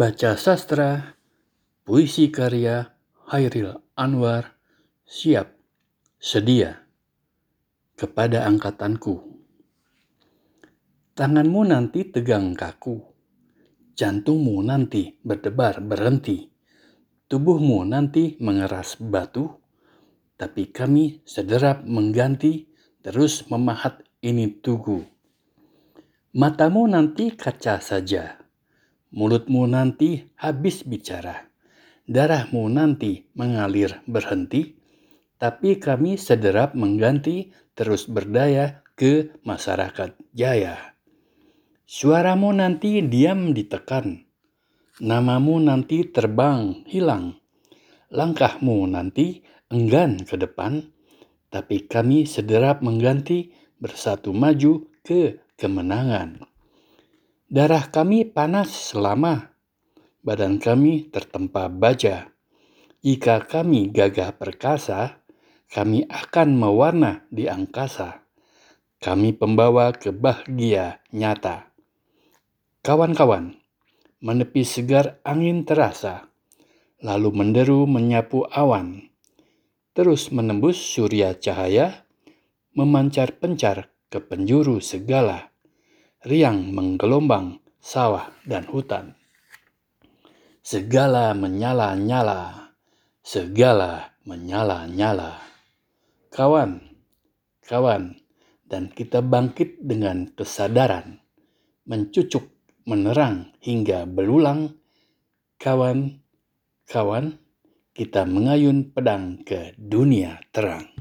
Baca sastra, puisi karya Hairil Anwar, siap, sedia, kepada angkatanku. Tanganmu nanti tegang kaku, jantungmu nanti berdebar berhenti, tubuhmu nanti mengeras batu, tapi kami sederap mengganti terus memahat ini tugu. Matamu nanti kaca saja, mulutmu nanti habis bicara, darahmu nanti mengalir berhenti, tapi kami sederap mengganti terus berdaya ke masyarakat jaya. Suaramu nanti diam ditekan, namamu nanti terbang hilang, langkahmu nanti enggan ke depan, tapi kami sederap mengganti bersatu maju ke kemenangan. Darah kami panas selama, badan kami tertempa baja. Jika kami gagah perkasa, kami akan mewarna di angkasa. Kami pembawa kebahagia nyata. Kawan-kawan, menepi segar angin terasa, lalu menderu menyapu awan, terus menembus surya cahaya, memancar pencar ke penjuru segala riang menggelombang sawah dan hutan. Segala menyala-nyala, segala menyala-nyala. Kawan, kawan, dan kita bangkit dengan kesadaran, mencucuk, menerang hingga belulang. Kawan, kawan, kita mengayun pedang ke dunia terang.